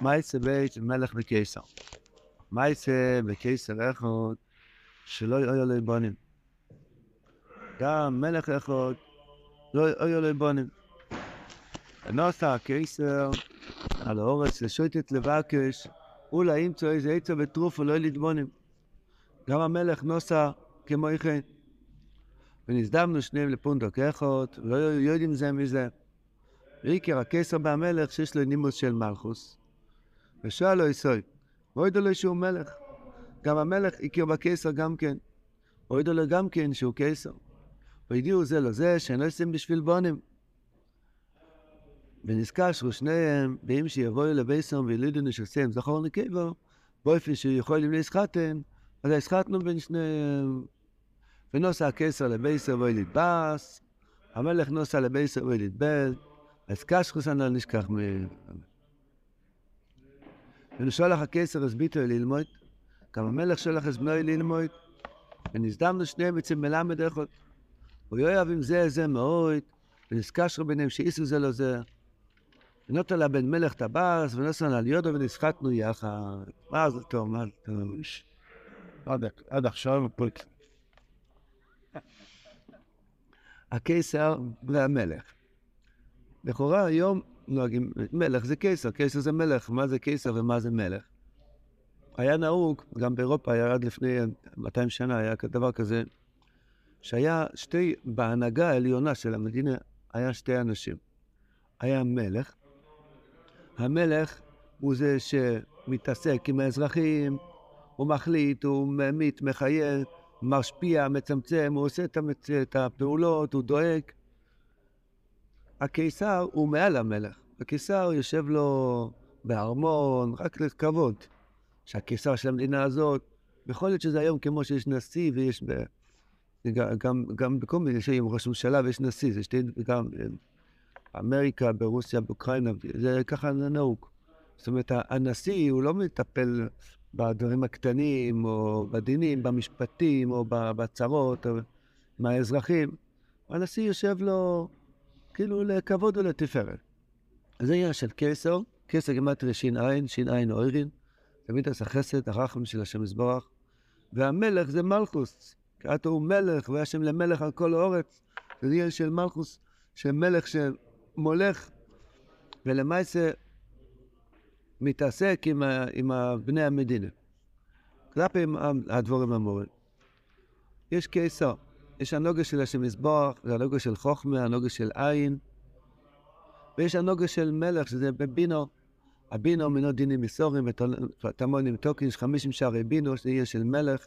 מייסה בית מלך וקיסר. מייסה וקיסר אחד שלא היו לו בונים. גם מלך אחד לא היו לו בונים. נוסע הקיסר על האורץ לשוטט לבקש אולי ימצא איזה עצה וטרוף לא יליד בונים. גם המלך נוסע כמו כן. ונזדמנו שניהם לפונדוק אחד, לא יודעים זה מזה. ריקר הקיסר והמלך שיש לו נימוס של מלכוס. ושאל לו יסוי, ואוידו לו שהוא מלך. גם המלך הכיר בקיסר גם כן. ואוידו לו גם כן שהוא קיסר. והגיעו זה לזה שאין לא עושים בשביל בונים. ונזכשרו שניהם, ואם שיבואו לביסום וילידנו שעושים זכור נקבו, באופן שיכולים להסחטן, אז הסחטנו בין שניהם. ונוסע הקיסר לביסר ואויליד בס, המלך נוסע לביסר ואויליד בל, אז קשחוס אני לא נשכח מ... ונשולח הקיסר אז ביטו ללמוד, גם המלך שולח אז בנוי ללמוד, ונזדמנו שניהם אצל מלמד אחד. ויואב עם זה זה מאוד, ונזקשרו ביניהם שאיסו זה לא זה. ונותן לה בן מלך טבס, ונוסן על יודו ונסחטנו יחד. מה זה טוב, מה זה טוב. עד עכשיו. הקיסר והמלך. לכאורה היום נוהגים, מלך זה קיסר, קיסר זה מלך, מה זה קיסר ומה זה מלך? היה נהוג, גם באירופה היה עד לפני 200 שנה, היה דבר כזה, שהיה שתי, בהנהגה העליונה של המדינה, היה שתי אנשים. היה מלך, המלך הוא זה שמתעסק עם האזרחים, הוא מחליט, הוא ממית, מחייב, משפיע, מצמצם, הוא עושה את הפעולות, הוא דואג. הקיסר הוא מעל המלך. הקיסר יושב לו בארמון, רק לכבוד. שהקיסר של המדינה הזאת, יכול להיות שזה היום כמו שיש נשיא ויש. גם, גם בכל מיני שנים ראש ממשלה ויש נשיא, זה שתי, גם אמריקה, ברוסיה, באוקראינה, זה ככה נהוג. זאת אומרת, הנשיא הוא לא מטפל בדברים הקטנים, או בדינים, במשפטים, או בצרות, או מהאזרחים. הנשיא יושב לו כאילו לכבוד ולתפארת. זה עניין של קיסר, קיסר גימטרי ש"ע, ש"ע אוירין, תמיד עשה חסד, הרחם של השם יזברך, והמלך זה מלכוס, אתה הוא מלך, והשם למלך על כל האורץ, זה עניין של מלכוס, שמלך שמולך, ולמעשה מתעסק עם, עם בני המדינה. כלפי הדבורים המורים. יש קיסר, יש הנוגה של השם יזבח, זה הנוגה של חוכמה, הנוגה של עין, ויש הנוגה של מלך, שזה בבינו. הבינו מינו דינים מסורים ותמונים טוקין, יש חמישים שערי בינו, שזה יהיה של מלך,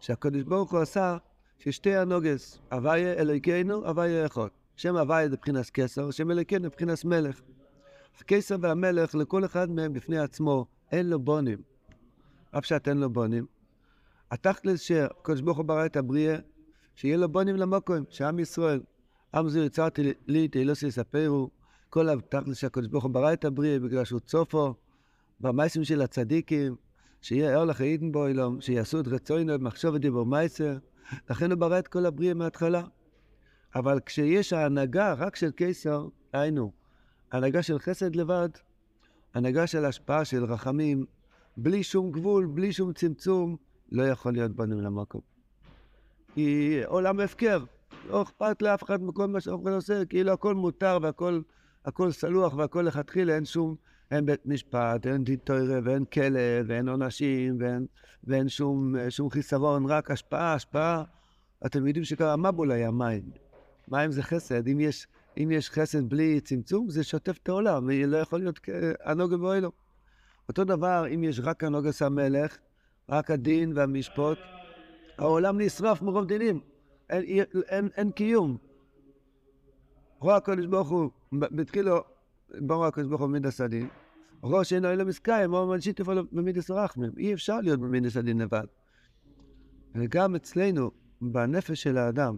שהקדוש ברוך הוא עשה ששתי הנוגס, הוויה אלוהינו, הוויה אחד. שם הוויה זה מבחינת קסר, שם אלוהינו מבחינת מלך. הקיסר והמלך, לכל אחד מהם בפני עצמו, אין לו בונים. אף שאת אין לו בונים. התכלס שהקדוש ברוך הוא ברא את הבריאה, שיהיה לו בונים למוקוים, שעם ישראל, עם זו יצרתי לי תהילוסי יספרו, כל התכלס שהקדוש ברוך הוא ברא את הבריאה בגלל שהוא צופו, במייסים של הצדיקים, שיהיה אור לך אידן בו אילום, שיעשו את רצוינו במחשוב ודיבור מייסר, לכן הוא ברא את כל הבריאה מההתחלה. אבל כשיש ההנהגה רק של קיסר, היינו, הנהגה של חסד לבד, הנהגה של השפעה של רחמים, בלי שום גבול, בלי שום צמצום, לא יכול להיות בנים למקום. כי עולם הפקר, לא אכפת לאף אחד מכל מה שאף אחד עושה, כאילו הכל מותר והכל הכל סלוח והכל לכתחילה, אין שום, אין בית משפט, אין דין תוירה ואין כלא ואין עונשים ואין, ואין שום, שום חיסרון, רק השפעה, השפעה. אתם יודעים שכבר המבול היה מים. מים זה חסד, אם יש, אם יש חסד בלי צמצום, זה שוטף את העולם, לא יכול להיות הנוגה באוהלו. אותו דבר, אם יש רק הנוגס המלך, רק הדין והמשפוט, העולם נשרף מרוב דינים, אין, אין, אין, אין קיום. רואה הקדוש ברוך הוא, בתחילו, ברא הקדוש ברוך הוא במידס הדין, ראה שאין העולם מסקיים, עמד ושיתף עליו במידס הרחמים. אי אפשר להיות במידס הדין לבד. וגם אצלנו, בנפש של האדם,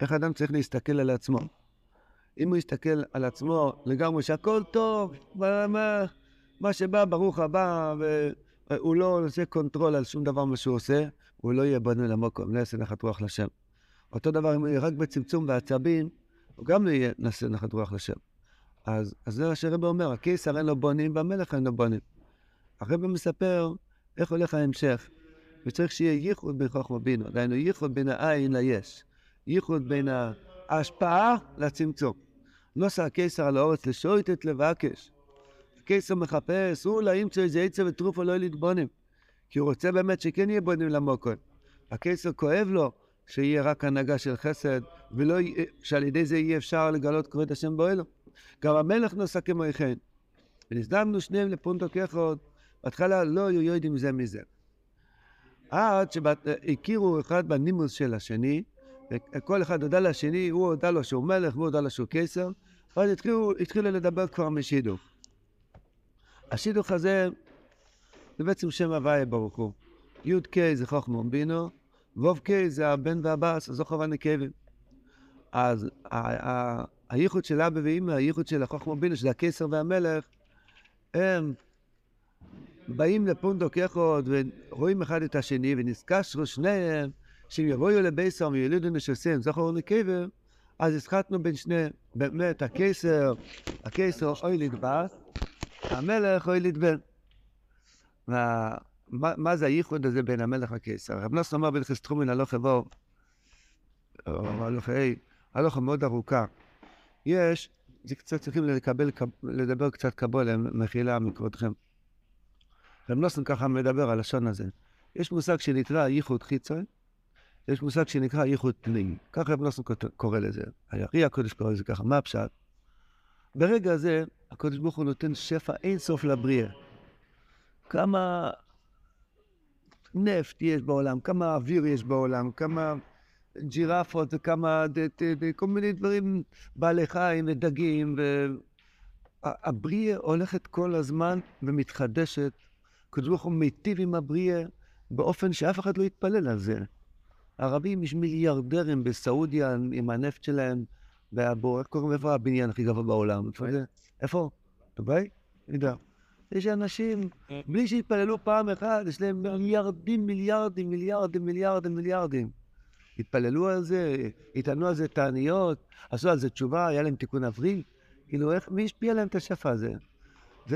איך האדם צריך להסתכל על עצמו. אם הוא יסתכל על עצמו לגמרי שהכל טוב, מה, מה, מה שבא, ברוך הבא, והוא לא עושה control על שום דבר מה שהוא עושה, הוא לא יהיה בנוי למקום, לא יעשה נחת רוח לשם. אותו דבר אם הוא יהיה רק בצמצום ועצבים, הוא גם לא יהיה נעשה נחת רוח לשם. אז, אז זה מה שהרבא אומר, הקיסר אין לו בונים והמלך אין לו בונים. הרבא מספר איך הולך ההמשך, וצריך שיהיה ייחוד בין חוכמה בינו, דהיינו ייחוד בין העין ליש, ייחוד בין ההשפעה לצמצום. נוסע הקיסר על האורץ לשויטת לבקש. הקיסר מחפש, הוא לא ימצא איזה עצה ותרופה לא להתבונים. כי הוא רוצה באמת שכן יהיה בונים למוקון. הקיסר כואב לו שיהיה רק הנהגה של חסד, ולא, שעל ידי זה יהיה אפשר לגלות כבוד השם באלו. גם המלך נוסע כמו כן. ונזדמנו שניהם לפונטו כחוד, בהתחלה לא היו יודעים זה מזה. עד שהכירו אחד בנימוס של השני, וכל אחד הודה לשני, הוא הודה לו שהוא מלך והוא הודה לו שהוא קיסר, ואז התחילו, התחילו לדבר כבר משידוך. השידוך הזה זה בעצם שם הוויה ברוך הוא. י"ק זה חוכמה בינו, ו"ק זה הבן והבס, זו חובה נקבים. אז הייחוד של אבא ואמא, הייחוד של החוכמה בינו, שזה הקיסר והמלך, הם באים לפונדוק יחוד ורואים אחד את השני ונזכשרו שניהם שאם יבואו לביסר ויולידו נשוסים זכור נקבר אז הסחטנו בין שניהם באמת הקיסר, הקיסר אוי לדבר המלך אוי לדבר מה, מה זה הייחוד הזה בין המלך לקיסר? רב נוסף אמר בלכס תחומין הלוך אבוא הלוך מאוד ארוכה יש, זה קצת צריכים לקבל, לדבר קצת קבולה, מחילה מכבודכם. רב נוסן ככה מדבר על לשון הזה. יש מושג שנקרא ייחוד חיצון, יש מושג שנקרא ייחוד פנים. ככה רב נוסן קורא לזה. הירי הקודש קורא לזה ככה. מה הפשט? ברגע הזה, הקודש ברוך הוא נותן שפע אין סוף לבריאה. כמה נפט יש בעולם, כמה אוויר יש בעולם, כמה ג'ירפות וכמה, כל מיני דברים, בעלי חיים ודגים, והבריאה הולכת כל הזמן ומתחדשת הקדוש ברוך הוא מיטיב עם הבריאה באופן שאף אחד לא יתפלל על זה. ערבים יש מיליארדרים בסעודיה עם הנפט שלהם, והבור, איך קוראים, איפה הבניין הכי גבוה בעולם? איפה? דובאי? אני יודע. יש אנשים, בלי שהתפללו פעם אחת, יש להם מיליארדים, מיליארדים, מיליארדים, מיליארדים, מיליארדים. התפללו על זה, יטענו על זה תעניות, עשו על זה תשובה, היה להם תיקון אוורי. כאילו, איך, מי השפיע עליהם את השפע הזה?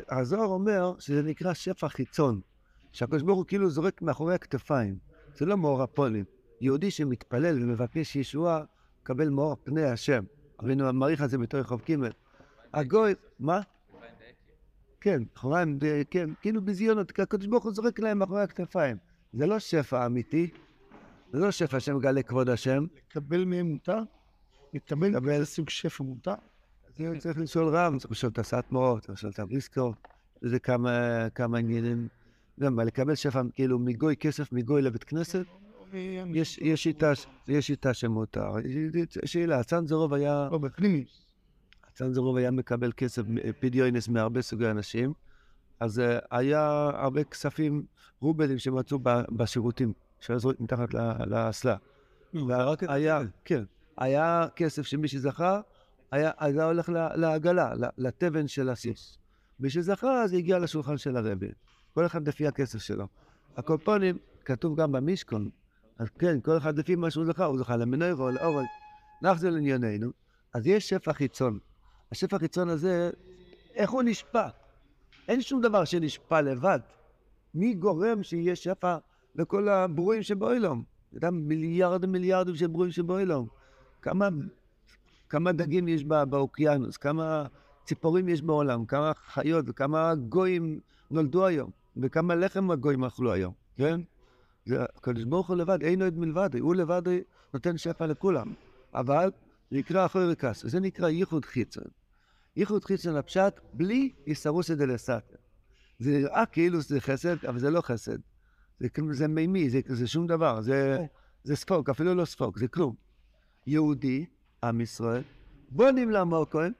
הזוהר אומר שזה נקרא שפע חיצון, שהקדוש ברוך הוא כאילו זורק מאחורי הכתפיים, זה לא מאור הפונים. יהודי שמתפלל ומבקש ישועה, מקבל מאור פני השם. אבינו מעריך על זה בתור רחוב ג'. הגוי, מה? כן, אחוריים, כן, כאילו בזיונות, הקדוש ברוך הוא זורק להם מאחורי הכתפיים. זה לא שפע אמיתי, זה לא שפע שמגלה כבוד השם. לקבל מהם מותר? לקבל סוג שפע מותר? אני צריך לשאול רב, צריך לשאול את הסאטמורות, צריך לשאול את הבריסקו, זה כמה, עניינים. גם לקבל שפע, כאילו, מגוי, כסף מגוי לבית כנסת, יש, יש, שיטה, יש שיטה שמותר. שאלה, הצנזורוב היה... לא, בפנימי. הצנזורוב היה מקבל כסף פדיונס מהרבה סוגי אנשים, אז היה הרבה כספים, רובלים שמצאו בשירותים, שעזרו מתחת לאסלה. היה, כן, היה כסף שמי שזכה, היה, הולך לעגלה, לתבן של הסוס. מי שזכה, זה הגיע לשולחן של הרבי. כל אחד לפי הכסף שלו. הקופונים, כתוב גם במישכון, אז כן, כל אחד לפי מה שהוא זכה, הוא זכה למנוירו, לאורל. נחזור לענייננו. אז יש שפע חיצון. השפע החיצון הזה, איך הוא נשפע? אין שום דבר שנשפע לבד. מי גורם שיהיה שפע לכל הברואים שבאוילום? אתה יודע, מיליארדים מיליארדים של ברואים שבאוילום. כמה כמה דגים יש באוקיינוס, כמה ציפורים יש בעולם, כמה חיות וכמה גויים נולדו היום, וכמה לחם הגויים אכלו היום, כן? הקדוש ברוך הוא לבד, אין עוד מלבד, הוא לבד נותן שפע לכולם. אבל נקרא אחרי וקס, זה נקרא ייחוד חיצון. ייחוד חיצון הפשט בלי יסרוסא דלסתר. זה נראה כאילו זה חסד, אבל זה לא חסד. זה, זה מימי, זה, זה שום דבר, זה, זה ספוק, אפילו לא ספוק, זה כלום. יהודי עם ישראל, בונים למוקוין,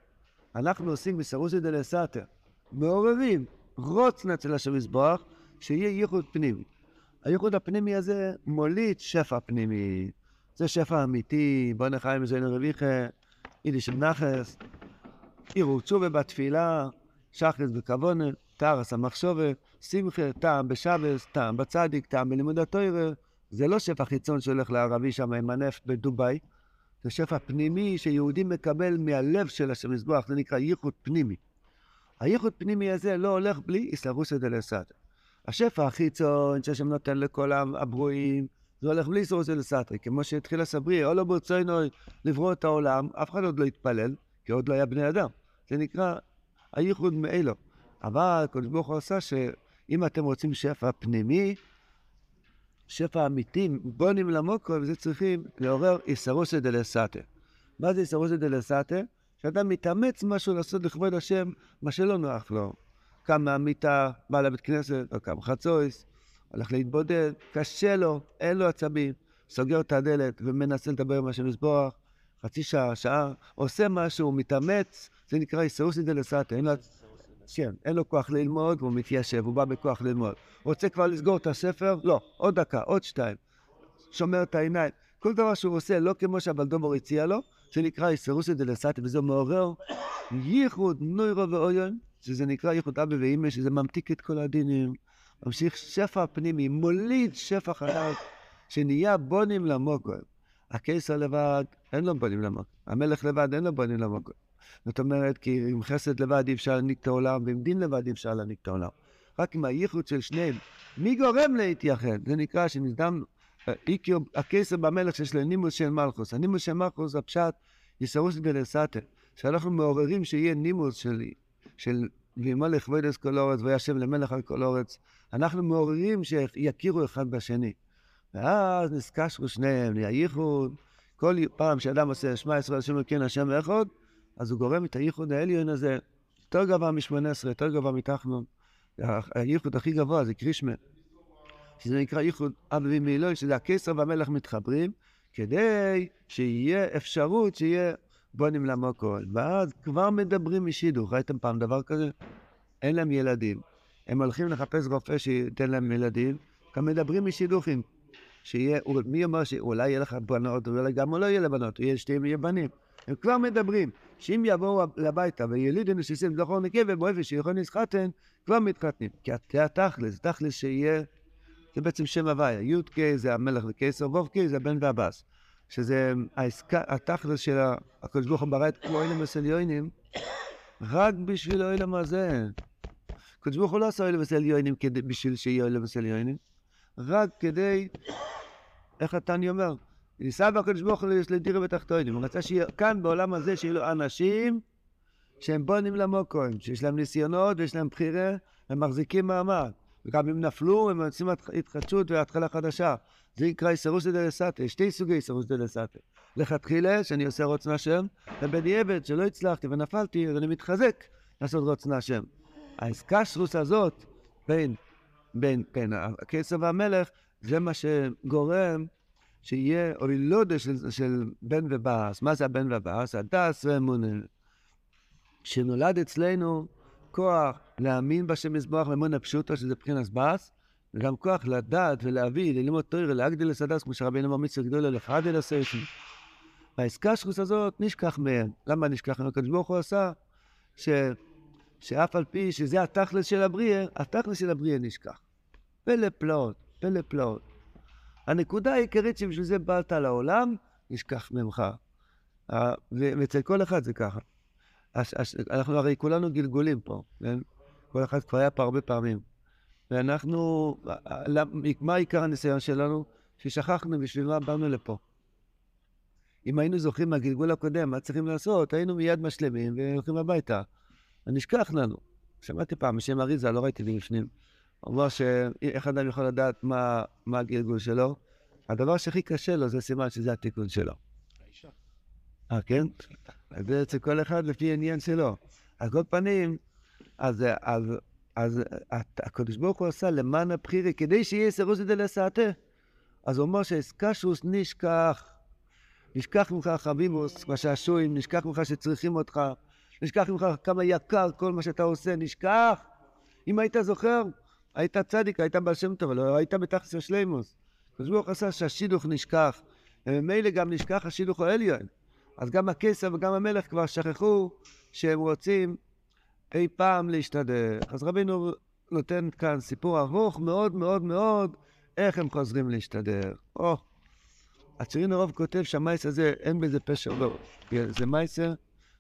אנחנו עושים מסרוסי דלסתר, מעוררים רוצנה אצל השם יזבח, שיהיה ייחוד פנימי. הייחוד הפנימי הזה מוליד שפע פנימי. זה שפע אמיתי, בוא נחיים זוהינו רביכה, יידיש נחס, תשובה בתפילה, שחרס בכוונה, תרס המחשובה, שמחה, טעם בשבס, טעם בצדיק, טעם בלימוד התוירה. זה לא שפע חיצון שהולך לערבי שם עם הנפט בדובאי, זה שפע פנימי שיהודי מקבל מהלב של השם מזבוח, זה נקרא ייחוד פנימי. הייחוד פנימי הזה לא הולך בלי איסרוסא דלסתר. השפע החיצון שהשם נותן לכל הברואים, זה הולך בלי איסרוסא דלסתר. כמו שהתחיל הסברי, או לא ברצונו לברוא את העולם, אף אחד עוד לא התפלל, כי עוד לא היה בני אדם. זה נקרא הייחוד מאלו. אבל הקדוש ברוך הוא עשה שאם אתם רוצים שפע פנימי, שפע אמיתי, בונים למוקרו, וזה צריכים לעורר איסרוסא דלסתר. מה זה איסרוסא דלסתר? שאדם מתאמץ משהו לעשות לכבוד השם, מה שלא נוח לו. קם מהמיטה, בא לבית כנסת, או קם חצויס, הולך להתבודד, קשה לו, אין לו עצבים, סוגר את הדלת ומנסה לדבר עם השם לסבוח, חצי שעה, שעה, עושה משהו, מתאמץ, זה נקרא איסרוסי דלסתא, אין לו... כן, אין לו כוח ללמוד, והוא מתיישב, הוא בא בכוח ללמוד. רוצה כבר לסגור את הספר? לא, עוד דקה, עוד שתיים. שומר את העיניים. כל דבר שהוא עושה, לא כמו שהבלדובור הציע לו, זה נקרא איסרוסי דלסתא, וזה מעורר ייחוד נוירו ואויון, שזה נקרא ייחוד אבא ואימא, שזה ממתיק את כל הדינים, ממשיך שפע פנימי, מוליד שפע חלק, שנהיה בונים למוקר. הקיסר לבד, אין לו בונים למוקר. המלך לבד, אין לו בונים למוקר. זאת אומרת, כי עם חסד לבד אי אפשר להנהיג את העולם, ועם דין לבד אי אפשר להנהיג את העולם. רק עם הייחוד של שניהם. מי גורם להתייחד? זה נקרא שנזדם הקיסר במלך שיש לו נימוס של מלכוס. הנימוס של מלכוס הפשט יסרוס גלסתר. שאנחנו מעוררים שיהיה נימוס של, של וימלך כבודס כל אורץ וישב למלך על כל אורץ. אנחנו מעוררים שיכירו אחד בשני. ואז נזקשרו שניהם, נהיה ייחוד. כל פעם שאדם עושה שמע ישראל השם אלוקינו השם ואחד, אז הוא גורם את הייחוד העליון הזה, יותר גבוה משמונה עשרה, יותר גבוה מתחנון. הייחוד הכי גבוה זה קרישמה. שזה נקרא ייחוד אבי ומילוי, שזה הקיסר והמלך מתחברים, כדי שיהיה אפשרות שיהיה בונים למוקול. ואז כבר מדברים משידוך. ראיתם פעם דבר כזה? אין להם ילדים. הם הולכים לחפש רופא שייתן להם ילדים, גם מדברים משידוכים. שיהיה, מי אומר שאולי יהיה לך בנות, אולי גם לא יהיה לבנות, יהיה יהיה בנים. הם כבר מדברים, שאם יבואו הביתה וילידו נשיסים זכור נקבה באופן שיכול להתחתן, כבר מתחתנים. כי התכלס, תכלס שיהיה, זה בעצם שם הוויה. י"ק זה המלך וקיסר, ו"ק זה הבן והבס. שזה העסקה, התכלס של הקדוש ברוך הוא ברא את כל וסליונים, רק בשביל האוהלים הזה. הקדוש ברוך הוא לא עשה אוהלים וסליונים בשביל שיהיה אוהלים וסליונים, רק כדי, איך התניא אומר? ניסה בקדוש ברוך הוא לדירה בתחתונים. הוא רצה שיהיה כאן בעולם הזה שיהיו לו אנשים שהם בונים למוקוים, שיש להם ניסיונות ויש להם בחירה, הם מחזיקים מעמד. וגם אם נפלו, הם יוצאים התחדשות והתחלה חדשה. זה נקרא איסרוס דלסתא, שתי סוגי איסרוס דלסתא. לכתחילה, שאני עושה רוצנה השם, ובדיעבד, שלא הצלחתי ונפלתי, אז אני מתחזק לעשות רוצנה השם. האסקשרוס הזאת, בין, בין, בין הכסף והמלך, זה מה שגורם שיהיה אורילודה של, של בן ובאס. מה זה הבן ובאס? הדס ואמונה. שנולד אצלנו כוח להאמין בשם מזבח ואמונה פשוטה, שזה מבחינת באס, וגם כוח לדעת ולהביא, ללמוד תוירה, להגדיל לסדס, כמו שרבינו אמר מצווה גדולה, לחד אל הסיישן. והאסקשרוס הזאת נשכח מהם. למה נשכח מהם? הקדוש ברוך הוא עשה ש... שאף על פי שזה התכלס של הבריאה, התכלס של הבריאה נשכח. פלא פלאות, פלא פלאות. הנקודה העיקרית שבשביל זה באת לעולם, נשכח ממך. ואצל כל אחד זה ככה. אנחנו הרי כולנו גלגולים פה, כן? כל אחד כבר היה פה הרבה פעמים. ואנחנו, מה עיקר הניסיון שלנו? ששכחנו בשביל מה באנו לפה. אם היינו זוכרים מהגלגול הקודם, מה צריכים לעשות, היינו מיד משלמים והולכים הביתה. נשכח לנו. שמעתי פעם בשם אריזה, לא ראיתי מבפנים. הוא אמר שאיך אדם יכול לדעת מה, מה הגלגול שלו? הדבר שהכי קשה לו זה סימן שזה התיקון שלו. האישה. אה, כן? זה אצל כל אחד לפי עניין שלו. על כל פנים, אז, אז, אז הקדוש ברוך הוא עשה למען הבחירי, כדי שיהיה סירוס דלסעתה. אז הוא אומר שאסקשוס נשכח. נשכח ממך חביבוס, בשעשועים, נשכח ממך שצריכים אותך, נשכח ממך כמה יקר כל מה שאתה עושה, נשכח. אם היית זוכר, היית צדיק, היית בעל שם טוב, אבל היית בתכלס השלימוס. הקדוש ברוך עשה שהשידוך נשכח, וממילא גם נשכח השידוך העליון. אז גם הקיסר וגם המלך כבר שכחו שהם רוצים אי פעם להשתדל. אז רבינו נותן כאן סיפור ארוך מאוד מאוד מאוד איך הם חוזרים להשתדל. או, הצ'רין הרוב כותב שהמייס הזה, אין בזה פשר דובר. זה מייסר,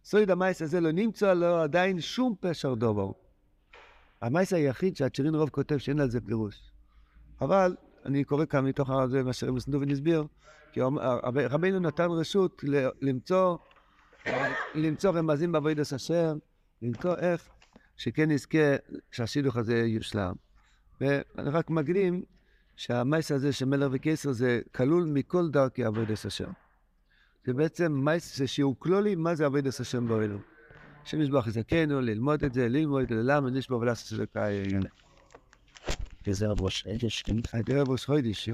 סויד המייס הזה לא נמצא לו עדיין שום פשר דובר. המייס היחיד שהצ'רין הרוב כותב שאין על זה פירוש. אבל, אני קורא כאן מתוך זה מה שרב סנדובן הסביר, כי רבינו נתן רשות למצוא, למצוא רמזים בעבודת השם, למצוא איך שכן נזכה שהשידוך הזה יושלם. ואני רק מקדים שהמייס הזה של מלך וקיסר זה כלול מכל דרכי עבודת השם. זה בעצם מייס שיעור כלולי מה זה עבודת השם באלו. השם ישבח יזכנו, ללמוד את זה, ללמוד, ללמד, נשבע ולעשות את זה כאלה. וזה ראש חודש. ערב ראש חודש.